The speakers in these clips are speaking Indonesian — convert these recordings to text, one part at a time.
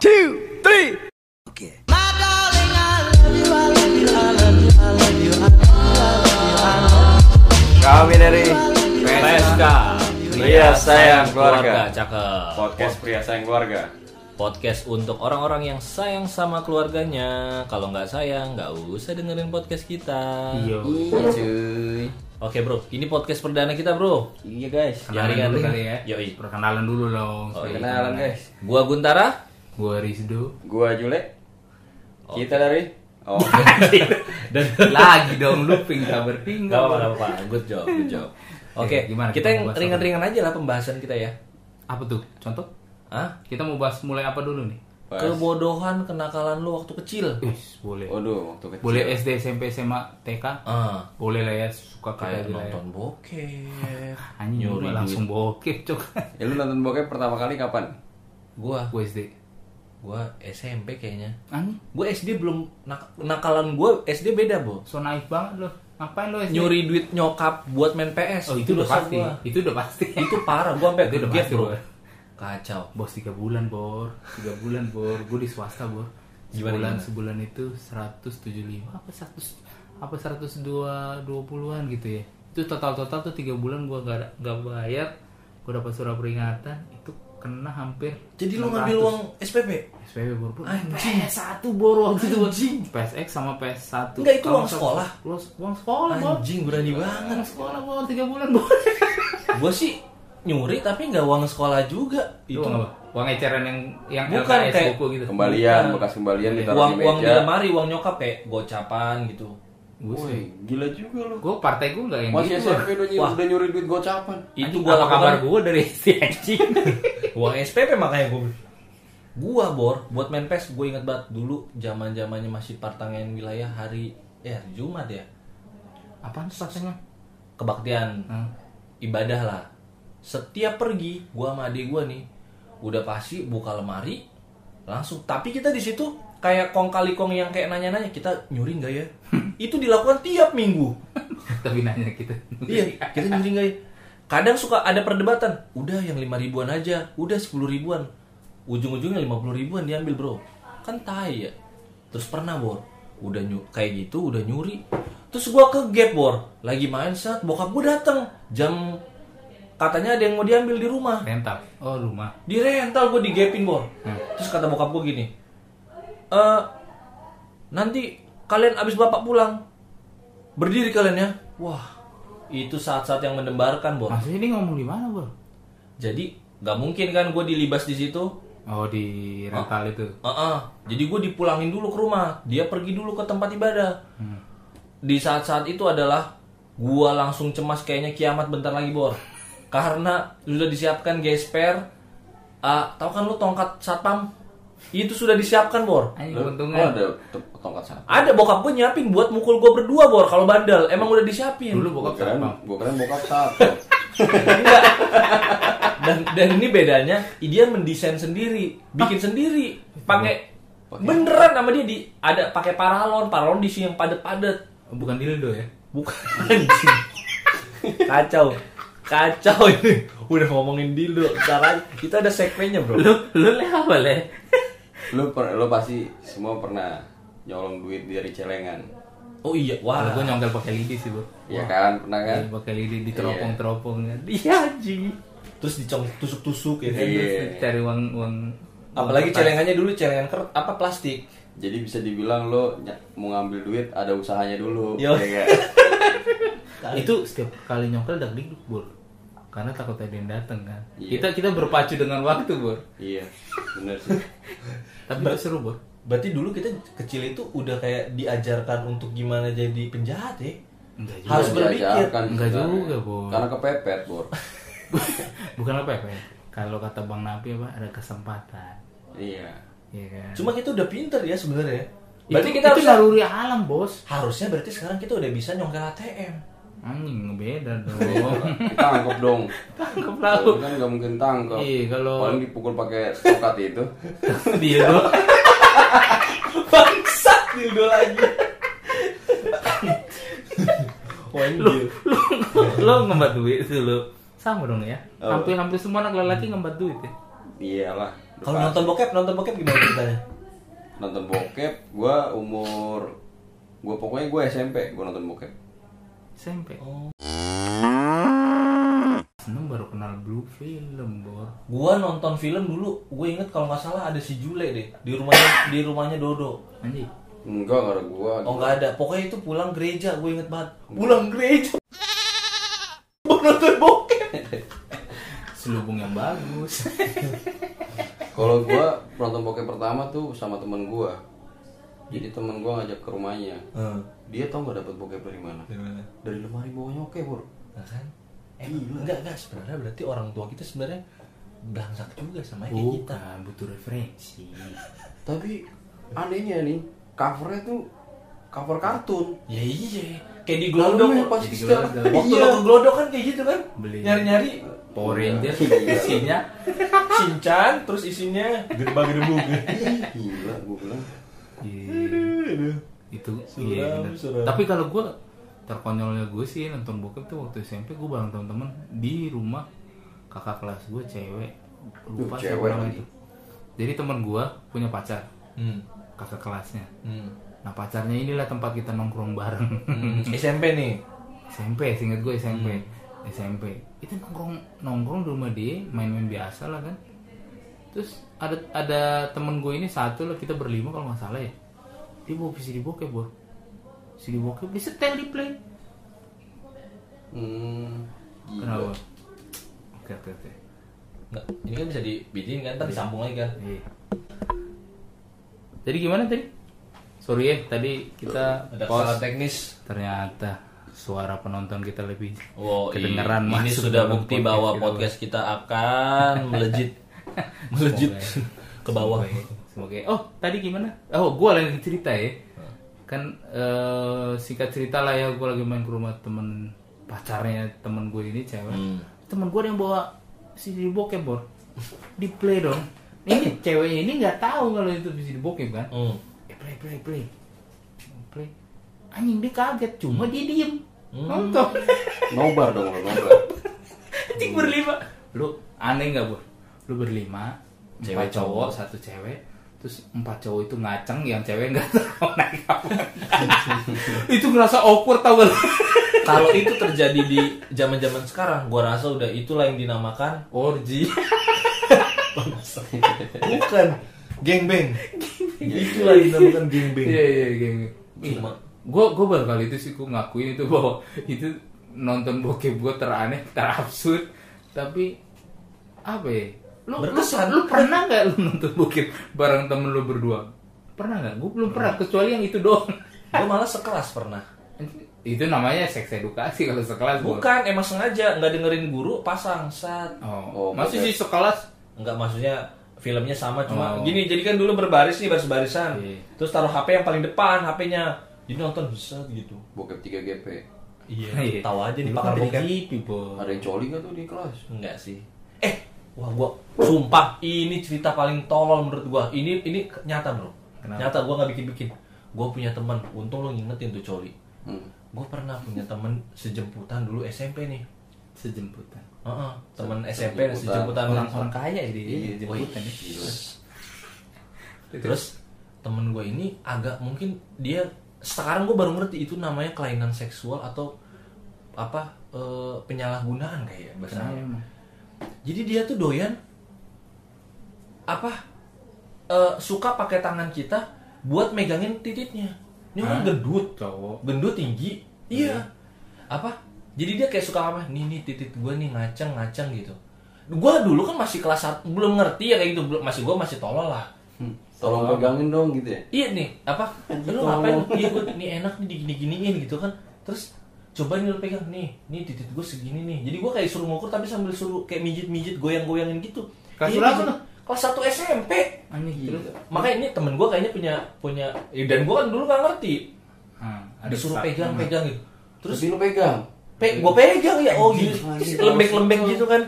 two, three. Oke. Kami dari PSK Pria Sayang Keluarga. Cakep podcast Pria Sayang Keluarga. Podcast untuk orang-orang yang sayang sama keluarganya Kalau nggak sayang, nggak usah dengerin podcast kita Iya. Iya cuy. Oke bro, ini podcast perdana kita bro Iya guys. Kenalan Jaringan dulu ring. kali ya. Yoi. Perkenalan dulu dong. Oh, iya. Kenalan guys. Gua Guntara Gua Rizdo. Gua Jule. Kita dari Oh, Dan Lagi dong looping tak bertinggal. Gak apa-apa, good job, good job Oke, Oke, gimana kita kita yang bahas ringan-ringan aja lah pembahasan kita ya Apa tuh? Contoh? Hah? Kita mau bahas mulai apa dulu nih? Pas. Kebodohan kenakalan lu waktu kecil Wih, boleh. Waduh, waktu kecil. Boleh SD, SMP, SMA, TK? Ah, Boleh lah ya, suka kayak ya. nonton bokep Anjing langsung bokep cok. Ya lu nonton bokep pertama kali kapan? Gua, Gua SD. Gua SMP kayaknya Anjing, Gue SD belum nak- nakalan gue SD beda bo. so naif banget lo. Ngapain lo SD? Nyuri duit nyokap buat main PS. Oh, itu udah dosa pasti. gua. Itu udah pasti. Itu parah gue sampai Itu udah pasti, bro. Kacau. Bos 3 bulan, Bor. 3 bulan, Bor. Gue di swasta, Bor. Sebulan gimana? sebulan itu 175 apa 100 apa 120-an gitu ya. Itu total-total tuh 3 bulan gua gak nggak bayar. Gua dapat surat peringatan itu kena hampir Jadi lu 600. ngambil uang SPP? SPP bor bor. Anjing. PS1 bor waktu itu bor. PSX sama PS1 Enggak, itu uang sekolah. Uang, uang sekolah bor Anjing berani banget. Uang sekolah bor 3 bulan bor Gue sih nyuri tapi nggak uang sekolah juga. Itu uang apa? Uang eceran yang yang Bukan, LKS kayak- buku gitu Kembalian, Bukan. bekas kembalian ditaruh uang di uang di lemari, uang nyokap kayak gocapan gitu. Woi, gila juga lu. Gue partai gue gak yang Masih gitu. SMP udah nyuri, Wah. udah nyuri duit gocapan. Itu gua apa kabar lakukan gue dari si anjing uang SPP makanya gue gua bor buat main PES gue inget banget dulu zaman zamannya masih partangan wilayah hari eh hari Jumat ya Apaan rasanya? kebaktian Hmm. ibadah lah setiap pergi gua sama adik gua nih udah pasti buka lemari langsung tapi kita di situ kayak kong kali kong yang kayak nanya-nanya kita nyuri nggak ya itu dilakukan tiap minggu. Tapi nanya kita iya kita nyuri nggak ya kadang suka ada perdebatan. Udah yang lima ribuan aja. Udah sepuluh ribuan. Ujung-ujungnya lima puluh ribuan diambil bro. Kan tai ya. Terus pernah bor. Udah nyu kayak gitu udah nyuri. Terus gua ke gap bor. Lagi main saat bokap gua dateng. Jam katanya ada yang mau diambil di rumah. Rental. Oh rumah. Di rental gue di gapin bor. Hmm. terus kata bokap gue gini eh nanti kalian abis bapak pulang. Berdiri kalian ya. Wah itu saat-saat yang mendembarkan bor Maksudnya ini ngomong di mana bro? jadi nggak mungkin kan gue dilibas di situ? Oh di rental itu. Heeh. jadi gue dipulangin dulu ke rumah. Dia pergi dulu ke tempat ibadah. Hmm. di saat-saat itu adalah gua langsung cemas kayaknya kiamat bentar lagi bor. Karena sudah disiapkan gesper ah tahu kan lu tongkat satpam itu sudah disiapkan bor. Keuntungan. oh, ada tongkat satu. ada bokap gue nyiapin buat mukul gue berdua bor kalau bandel. Emang udah disiapin. Dulu Gua bokap keren, gua keren bokap satu. Enggak. dan dan ini bedanya dia mendesain sendiri bikin sendiri. Pakai beneran sama dia di ada pakai paralon. Paralon di sini yang padet-padet Oh, Bukan dildo ya? bukan. Anjing kacau kacau ini udah ngomongin dildo sekarang kita ada segmennya bro Lu, lu leh apa leh? lu per, lu pasti semua pernah nyolong duit dari celengan. oh iya wah gue nyongkel pakai lidi sih bro Iya kan, pernah kan? Iya, pakai lidi di teropong-teropong kan Iya anjing terus dicong tusuk-tusuk ya kan Iya. Terus Cari uang uang apalagi celengannya dulu celengan ker apa plastik Jadi bisa dibilang lo mau ngambil duit ada usahanya dulu. Yo. ya? Itu setiap kali nyongkel dak dikduk bro karena takut ada yang datang kan Iya. kita kita berpacu dengan waktu bro Iya, bener sih. tapi itu seru bro berarti dulu kita kecil itu udah kayak diajarkan untuk gimana jadi penjahat ya enggak juga Harus berpikir. Diajarkan Enggak juga, Bor. Karena kepepet, Bor. bukan apa ya Pak? kalau kata bang Napi apa ada kesempatan iya. Iya kan cuma kita udah pinter ya sebenarnya itu, berarti kita itu harusnya naluri alam bos harusnya berarti sekarang kita udah bisa nyongkel ATM anjing beda dong Ditangkap dong. tangkap lalu kan nggak mungkin tangkap. Iya, kalau- Paling dipukul pakai tokat itu. dia bro bangsat dildo lagi lu lu lu ngembat duit sih lu sama dong ya Oh. hampir hampir semua anak lelaki ngembat duit ya iyalah Kalau nonton bokep, nonton bokep gimana ceritanya? nonton bokep gua umur gua pokoknya gua SMP gua nonton bokep SMP Oh. seneng baru kenal blue film bor Gua nonton film dulu, gue inget kalau nggak salah ada si Jule deh di rumahnya di rumahnya Dodo. anjing enggak enggak ada gua Oh nggak ada, pokoknya itu pulang gereja, gue inget banget. Pulang gereja. Nonton bokep. selubung yang bagus kalau gua nonton bokep pertama tuh sama temen gua jadi temen gua ngajak ke rumahnya Hmm. dia tau nggak dapat bokep dari mana dari lemari bawahnya oke bor Nah kan? Eh, enggak enggak sebenarnya berarti orang tua kita sebenarnya belangsak juga sama kayak kita. bukan butuh referensi tapi anehnya nih covernya tuh cover kartun Ya iya, kayak di Glodok. yang pas Jadi setiap. Waktu iya. lo ke Glodok kan kayak gitu kan? Beli. Nyari-nyari Power Ranger Iya. isinya cincang terus isinya gedebak-gedebuk. gila gua bilang Iya. itu iya Suram, suram. tapi kalau gue terkonyolnya gue sih nonton bokep tuh waktu SMP gue bareng teman-teman di rumah kakak kelas gue cewek lupa cewek namanya itu jadi teman gue punya pacar Hmm. kakak kelasnya Hmm. nah pacarnya inilah tempat kita nongkrong bareng Hmm. SMP nih. SMP singkat gue SMP Hmm. SMP itu nongkrong nongkrong di rumah dia main-main biasa lah kan terus ada ada temen gue ini satu lah kita berlima kalau nggak salah ya dia bawa CD bokep bor CD bokep di setel di play hmm, gila. kenapa oke oke oke Nggak, ini kan bisa dibijin kan, ntar disambung lagi kan. Iya. jadi gimana tadi sorry ya tadi kita Ada pause. kesalahan teknis. ternyata suara penonton kita lebih Oh, kedengeran ini sudah bukti bahwa kita. podcast kita akan melejit melejit ke bawah. Semoga, semoga. Oh, tadi gimana? Oh, gua lagi cerita ya. Kan eh, singkat cerita lah ya, gua lagi main ke rumah temen pacarnya temen gue ini cewek. Hmm. Temen gue yang bawa CD bokep bor. Di play dong. Ini ceweknya ini nggak tahu kalau itu CD bokep kan. Hmm. Eh, play play play. Play. Anjing dia kaget, cuma dia diem. Nonton. nobar dong nobar Anjing berlima. Lu aneh nggak bor? Lu berlima, Cewek cewek cowok, satu cewek, terus empat cowok itu ngaceng, yang cewek nggak tahu naik apa. itu ngerasa awkward tau gak? Kalau itu terjadi di zaman-zaman sekarang, gua rasa udah itulah yang dinamakan orgi. Bukan gengbang. itulah yang dinamakan gengbang. Iya iya geng. Cuma Gue gue baru kali itu sih gue ngakuin itu bahwa itu nonton bokep gue teraneh, terabsurd, tapi apa ya? Lu, Berkesan. Lu, lu pernah nggak lu nonton bokep bareng temen lu berdua? Pernah nggak? Gue belum pernah kecuali yang itu doang. gua malah sekelas pernah. itu namanya seks edukasi kalau sekelas. Bukan, emang sengaja nggak dengerin guru pasang sat. Oh, Oh, masih sih sekelas. Enggak maksudnya filmnya sama cuma Oh. gini jadi kan dulu berbaris nih baris-barisan Iya. terus taruh HP yang paling depan HP-nya jadi nonton bisa gitu bokep 3 GP iya Iya. tahu aja nih pakar kan dari bokep ada yang coli nggak tuh di kelas enggak sih eh wah gua sumpah ini cerita paling tolol menurut gua ini ini nyata bro Kenapa? nyata gua nggak bikin-bikin gua punya teman untung lo ngingetin tuh coli hmm. gua pernah punya teman sejemputan dulu SMP nih Sejemputan. Heeh, teman SMP Sejemputan. sejemputan Orang-orang kaya ya di Iya, jemputan ya. Terus temen gue ini agak mungkin dia sekarang gue baru ngerti itu namanya kelainan seksual atau apa eh, penyalahgunaan kayak ya bahasa. Jadi dia tuh doyan apa eh, suka pakai tangan kita buat megangin titiknya. Ini orang Hah? gendut, Cowok. gendut tinggi. Iya. Apa? Jadi dia kayak suka apa? Nih nih titik gue nih ngaceng ngaceng gitu. Gue dulu kan masih kelas satu, belum ngerti ya kayak gitu, belum masih gue masih tolol lah. Hmm. tolong pegangin dong gitu ya Iya nih, apa? Lu ngapain? Iya gue ini enak nih digini-giniin gitu kan. Terus coba nih lu pegang nih, nih titik gue segini nih. Jadi gue kayak suruh ngukur tapi sambil suruh kayak mijit-mijit goyang-goyangin gitu. Kelas Iya, berapa mijit. tuh? Kelas 1 SMP. Aneh terus. Makanya ini temen gue kayaknya punya punya ya, dan gue kan dulu gak ngerti. Hmm, Disuruh sa- pegang-pegang gitu. terus lu pegang pe gue pegang ya oh gitu Anjing, Terus lembek-lembek gitu kan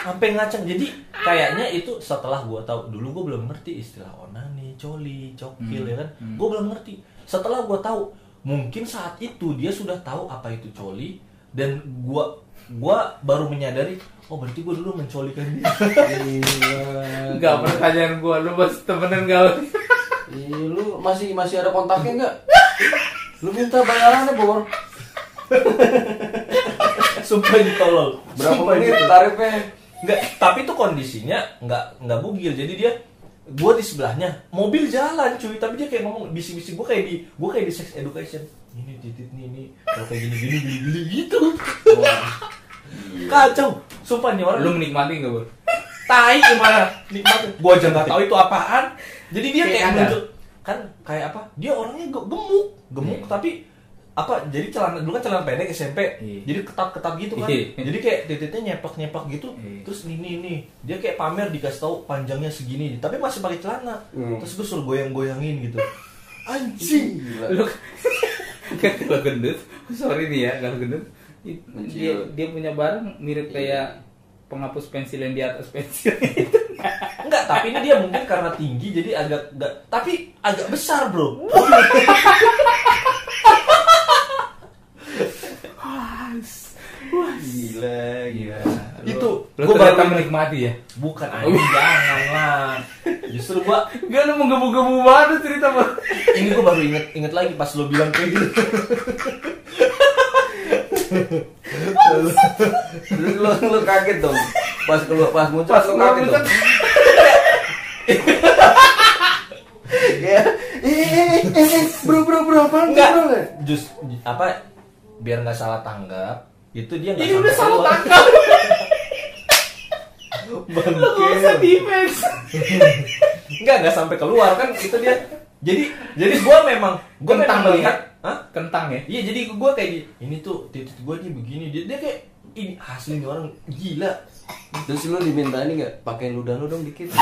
sampai ngaceng jadi kayaknya itu setelah gue tahu dulu gue belum ngerti istilah onani coli cokil ya kan gue belum ngerti setelah gue tahu mungkin saat itu dia sudah tahu apa itu coli dan gue gua baru menyadari oh berarti gua dulu mencolikan dia Gila. Enggak pertanyaan gua lu masih temenan gak? Lu masih masih ada kontaknya enggak? Lu minta bayarannya, Bor. sumpah ini tolol Berapa Sumpah ini menit tarifnya? Enggak, tapi itu kondisinya enggak enggak bugil. Jadi dia gua di sebelahnya, mobil jalan cuy, tapi dia kayak ngomong bisik-bisik gua kayak di gua kayak di sex education. Ini titit nih ini kalau kayak gini gini gini gini gitu. Kacau. Sumpah nih orang Lu menikmati gak, Bor? tai gimana nikmat gua aja nggak tahu itu apaan jadi dia Kayak kayak ada. nunjuk kan kayak apa dia orangnya ge- gemuk gemuk Iya. tapi apa jadi celana dulu kan celana pendek SMP Iya. jadi ketat ketat gitu kan Iya. jadi kayak titiknya nyepak nyepak gitu Iya. terus ini ini dia kayak pamer dikasih tahu panjangnya segini tapi masih pakai celana Hmm. terus gue suruh goyang goyangin gitu anjing. Lu kalau gendut, sorry nih ya, kalau gendut dia dia punya barang mirip kayak penghapus pensil yang di atas pensil itu. enggak tapi ini dia mungkin karena tinggi jadi agak enggak tapi agak besar bro Gila, gila. Itu, lu gua ternyata baru- menikmati ya. bukan anjing jangan lah justru gua Gak lu menggebu-gebu banget cerita Bor. ini gue baru inget inget lagi pas lo bilang kayak gitu Terus lu, lu kaget dong. Pas keluar pas muncul Pas lu gua kaget dong. Ya, eh, eh, eh, bro, bro, bro, apa enggak just apa biar nggak salah tanggap itu dia nggak Ini sampai udah salah keluar. tangkap. Bangke. Lu gak usah defense. nggak nggak sampai keluar kan itu dia jadi jadi gue memang gue Kentang memang melihat. Hah? Kentang ya. iya jadi gue kayak gini ini tuh titik gue nih begini dia, dia kayak ini asli nih orang gila Terus lu diminta ini nggak? Pakai ludah lu dong dikit.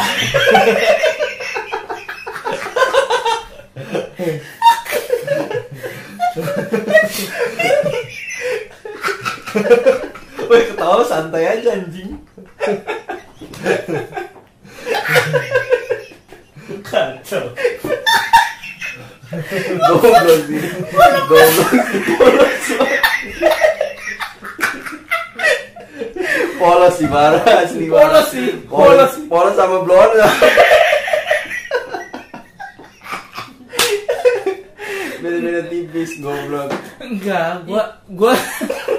Woi ketawa santai aja anjing Kacau Goblok sih. Goblok. Polos sih parah asli parah. Polos sih, Polos, polos sama blon. Beda-beda tipis goblok. Enggak, gua gua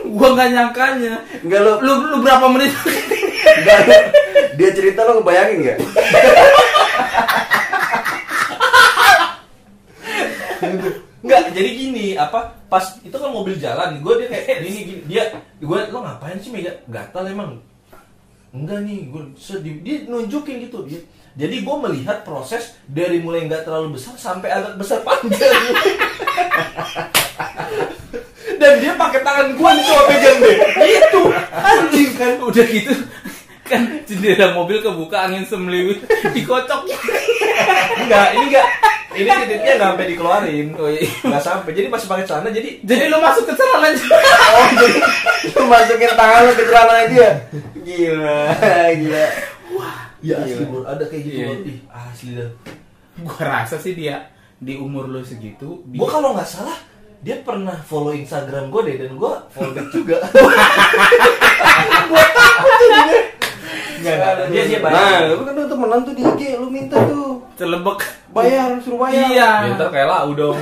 gua nggak nyangkanya. Enggak lu, Lu lu berapa menit? enggak lu. Dia cerita lo ngebayangin enggak? Enggak, jadi gini, apa pas itu kan mobil jalan, gue dia kayak ini gini, dia gue lo ngapain sih Mega? Gatal emang. Enggak nih, gue sedih. Dia nunjukin gitu dia. Jadi gue melihat proses dari mulai nggak terlalu besar sampai agak besar panjang. Dan dia pakai tangan gue nih coba pegang deh. Itu anjing kan. Udah gitu kan jendela mobil kebuka angin semliwit dikocok Enggak, ini enggak. Ini titiknya nggak sampai dikeluarin. oh iya Nggak sampai. Jadi masih pakai celana jadi jadi lu masuk ke celana Oh, jadi lu masukin tangan lu ke celana dia. Gila, gila. Ya Gila. asli bro, ada kayak gitu Iya. Ih, asli dah. gua rasa sih dia di umur lu segitu di- Gue kalau nggak salah dia pernah follow Instagram gue deh dan gue follow back juga. gue takut jadinya. Nggak, nggak, dia dia Nah, bayar. lu kan tuh temenan tuh di IG, lu minta tuh celebek bayar, suruh bayar. iya Ya, ntar kayak lau dong.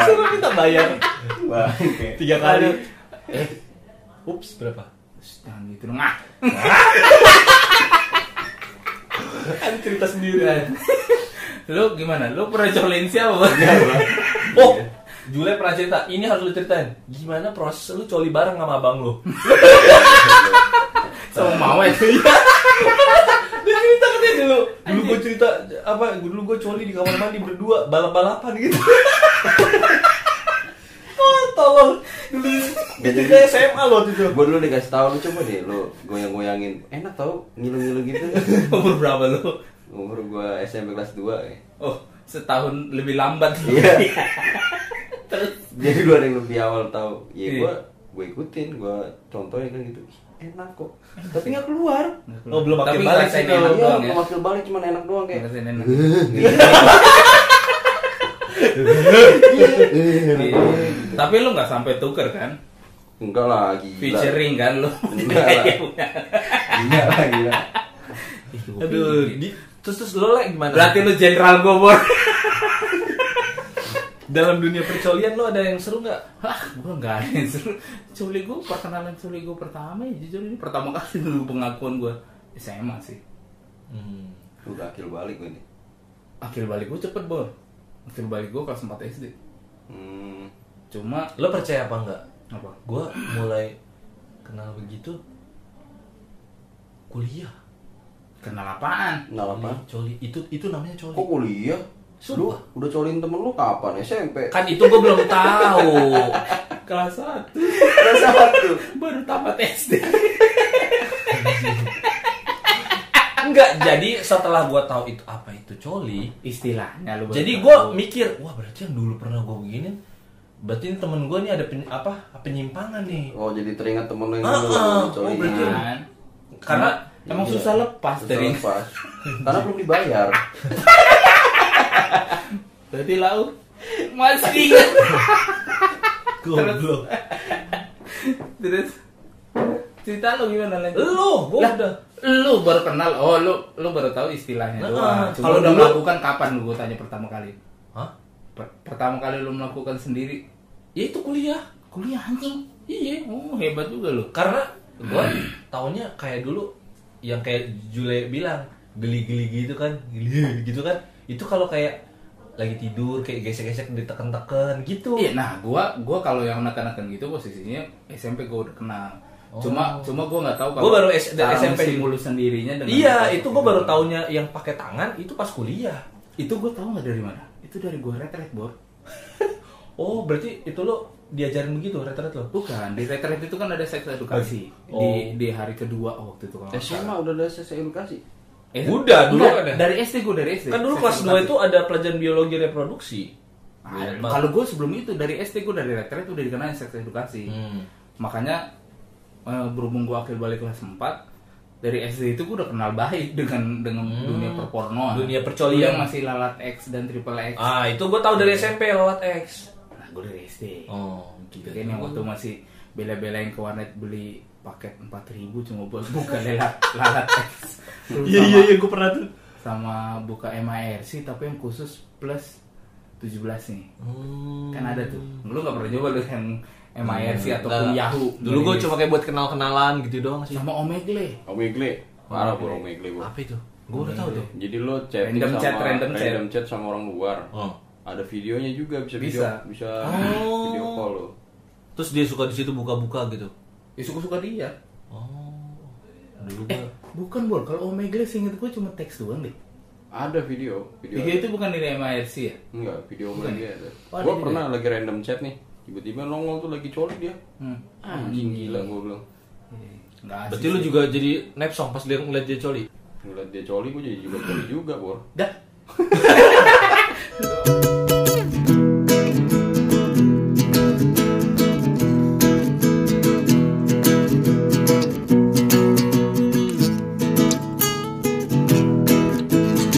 Suruh minta bayar tiga kali. Eh, ups berapa? Jangan gitu dong ah Kan cerita sendiri. lu gimana lu pernah colin siapa Bang? Oh, Jule pernah cerita. Ini harus lu ceritain. Gimana proses lu coli bareng sama abang lu? sama mawet Dia cerita katanya dulu. Dulu gue cerita apa? Dulu gue coli di kamar mandi berdua balap balapan gitu. oh, tolong. Dulu jadi. SMA loh itu. Gue dulu dikasih tahu lu coba deh lu goyang-goyangin. Enak tau ngilu-ngilu gitu. umur berapa lu Umur gua SMP kelas 2 ya. oh setahun lebih lambat Iya. terus Jadi lu ada yang lebih awal tahu. Ya Iya. gua gua ikutin, gua contohin kan gitu. Enak kok. Tapi nggak keluar. Oh, belum pakai balik sih kalau. Iya, ya? belum wakil balik cuman enak doang kayak. Enak. Iya. Iya. Tapi lu nggak sampai tuker kan? Enggak lah, gila. Featuring kan lo. Enggak lah. Gila lah, gila. Aduh, di, terus terus lo like gimana? Berarti lu jenderal gue, Bor. Dalam dunia percolian lo ada yang seru nggak? Hah, gue nggak ada yang seru. Culi gue perkenalan culi gue pertama ya jujur ini pertama kali dulu pengakuan gue SMA sih. Hmm. Udah akil balik gue nih. Akhir balik gue cepet bor. Akhir balik gue kelas 4 SD. Hmm. Cuma Lo percaya apa enggak? apa? Gue mulai kenal begitu kuliah. Kenal apaan? Kenal apa? Coli itu itu namanya coli. Kok kuliah? Lu Sumpah. udah colin temen lu kapan? SMP? Kan itu gue belum tahu. Kelas 1 Kelas satu. baru tamat SD. Enggak, jadi setelah gua tahu itu apa itu coli, Istilahnya lu jadi tahu. gua mikir, wah berarti yang dulu pernah gua beginin, berarti ini temen gua nih ada pen- apa penyimpangan nih. Oh jadi teringat temen lu yang dulu ah. colin. Oh, berarti- Kan? Karena emang Iya. susah lepas Susah dari lepas. Karena belum dibayar. Berarti lau masih ingat. goblok. Terus cerita lu gimana lanjut? Lu, gua Lah, udah lu baru kenal. Oh, lu lu baru tahu istilahnya Nah, doang. kalau Kalau udah melakukan kapan lu gua tanya pertama kali? Hah? Per- pertama kali lu melakukan sendiri Ya itu kuliah. kuliah anjing. Iya. Oh, hebat juga lu. Karena gua taunya kayak dulu yang kayak Jule bilang geli-geli gitu kan, geli gitu kan. Itu kalau kayak lagi tidur kayak gesek-gesek ditekan-tekan gitu. Iya, nah gua gua kalau yang neken-neken gitu posisinya SMP gua udah kenal. Oh. Cuma cuma gua nggak tahu Gua baru S- SMP menstimulus sendirinya dengan Iya, itu gua baru taunya yang pakai tangan itu pas kuliah. Itu gua tahu nggak dari mana? Itu dari gua retret, Bor. Oh, berarti itu lo diajarin begitu retret lo? Bukan, di retret itu kan ada seks edukasi. Oh. Di di hari kedua waktu itu kalau SMA udah ada sesi edukasi. Eh, Udah, dulu enggak, ada. Dari SD gue dari SD. Kan dulu kelas 2 edukasi. itu ada pelajaran biologi reproduksi. Ah, banget. kalau gue sebelum itu dari SD gue dari retret udah dikenalin seks edukasi. Hmm. Makanya eh, berhubung gue akhir balik kelas 4 dari SD itu gue udah kenal baik dengan dengan Hmm. dunia perpornoan. Dunia percolian. Yang masih lalat X dan triple X. Ah, itu gua tahu dari SMP lewat X. Gue dari SD. Oh, Gitu kan yang waktu masih bela-belain ke warnet beli paket 4000 cuma buat buka lalat lalat X. Iya iya iya gua pernah tuh. sama buka MIRC tapi yang khusus plus 17 nih. Kan ada tuh. Lu gak pernah nyoba lu yang MIRC ataupun Nah, Yahoo. Dulu gua cuma kayak buat kenal-kenalan gitu doang sih. sama Omegle. Omegle. Parah bro Omegle gua. Apa itu? Gua udah tahu tuh. Jadi lo chatting Random sama chat, random chat. chat sama orang luar. Oh. Ada videonya juga bisa video Bisa. bisa Oh. video call lo. Terus dia suka di situ buka-buka gitu. Ya suka-suka dia. Oh. Dulu Eh, bukan bol. Kalau Omegle seinget gue cuma teks doang deh. Ada video, video. Video itu bukan dari MIRC ya? Enggak, video Bukan. lagi ada. Oh, ada gua juga pernah lagi random chat nih. Tiba-tiba nongol tuh lagi coli dia. Hmm. Anjing gila gua bilang. Enggak asik Berarti lu sih. juga jadi nepsong pas dia ngeliat dia coli. Ngeliat dia coli gua jadi juga coli juga, Bor. Dah.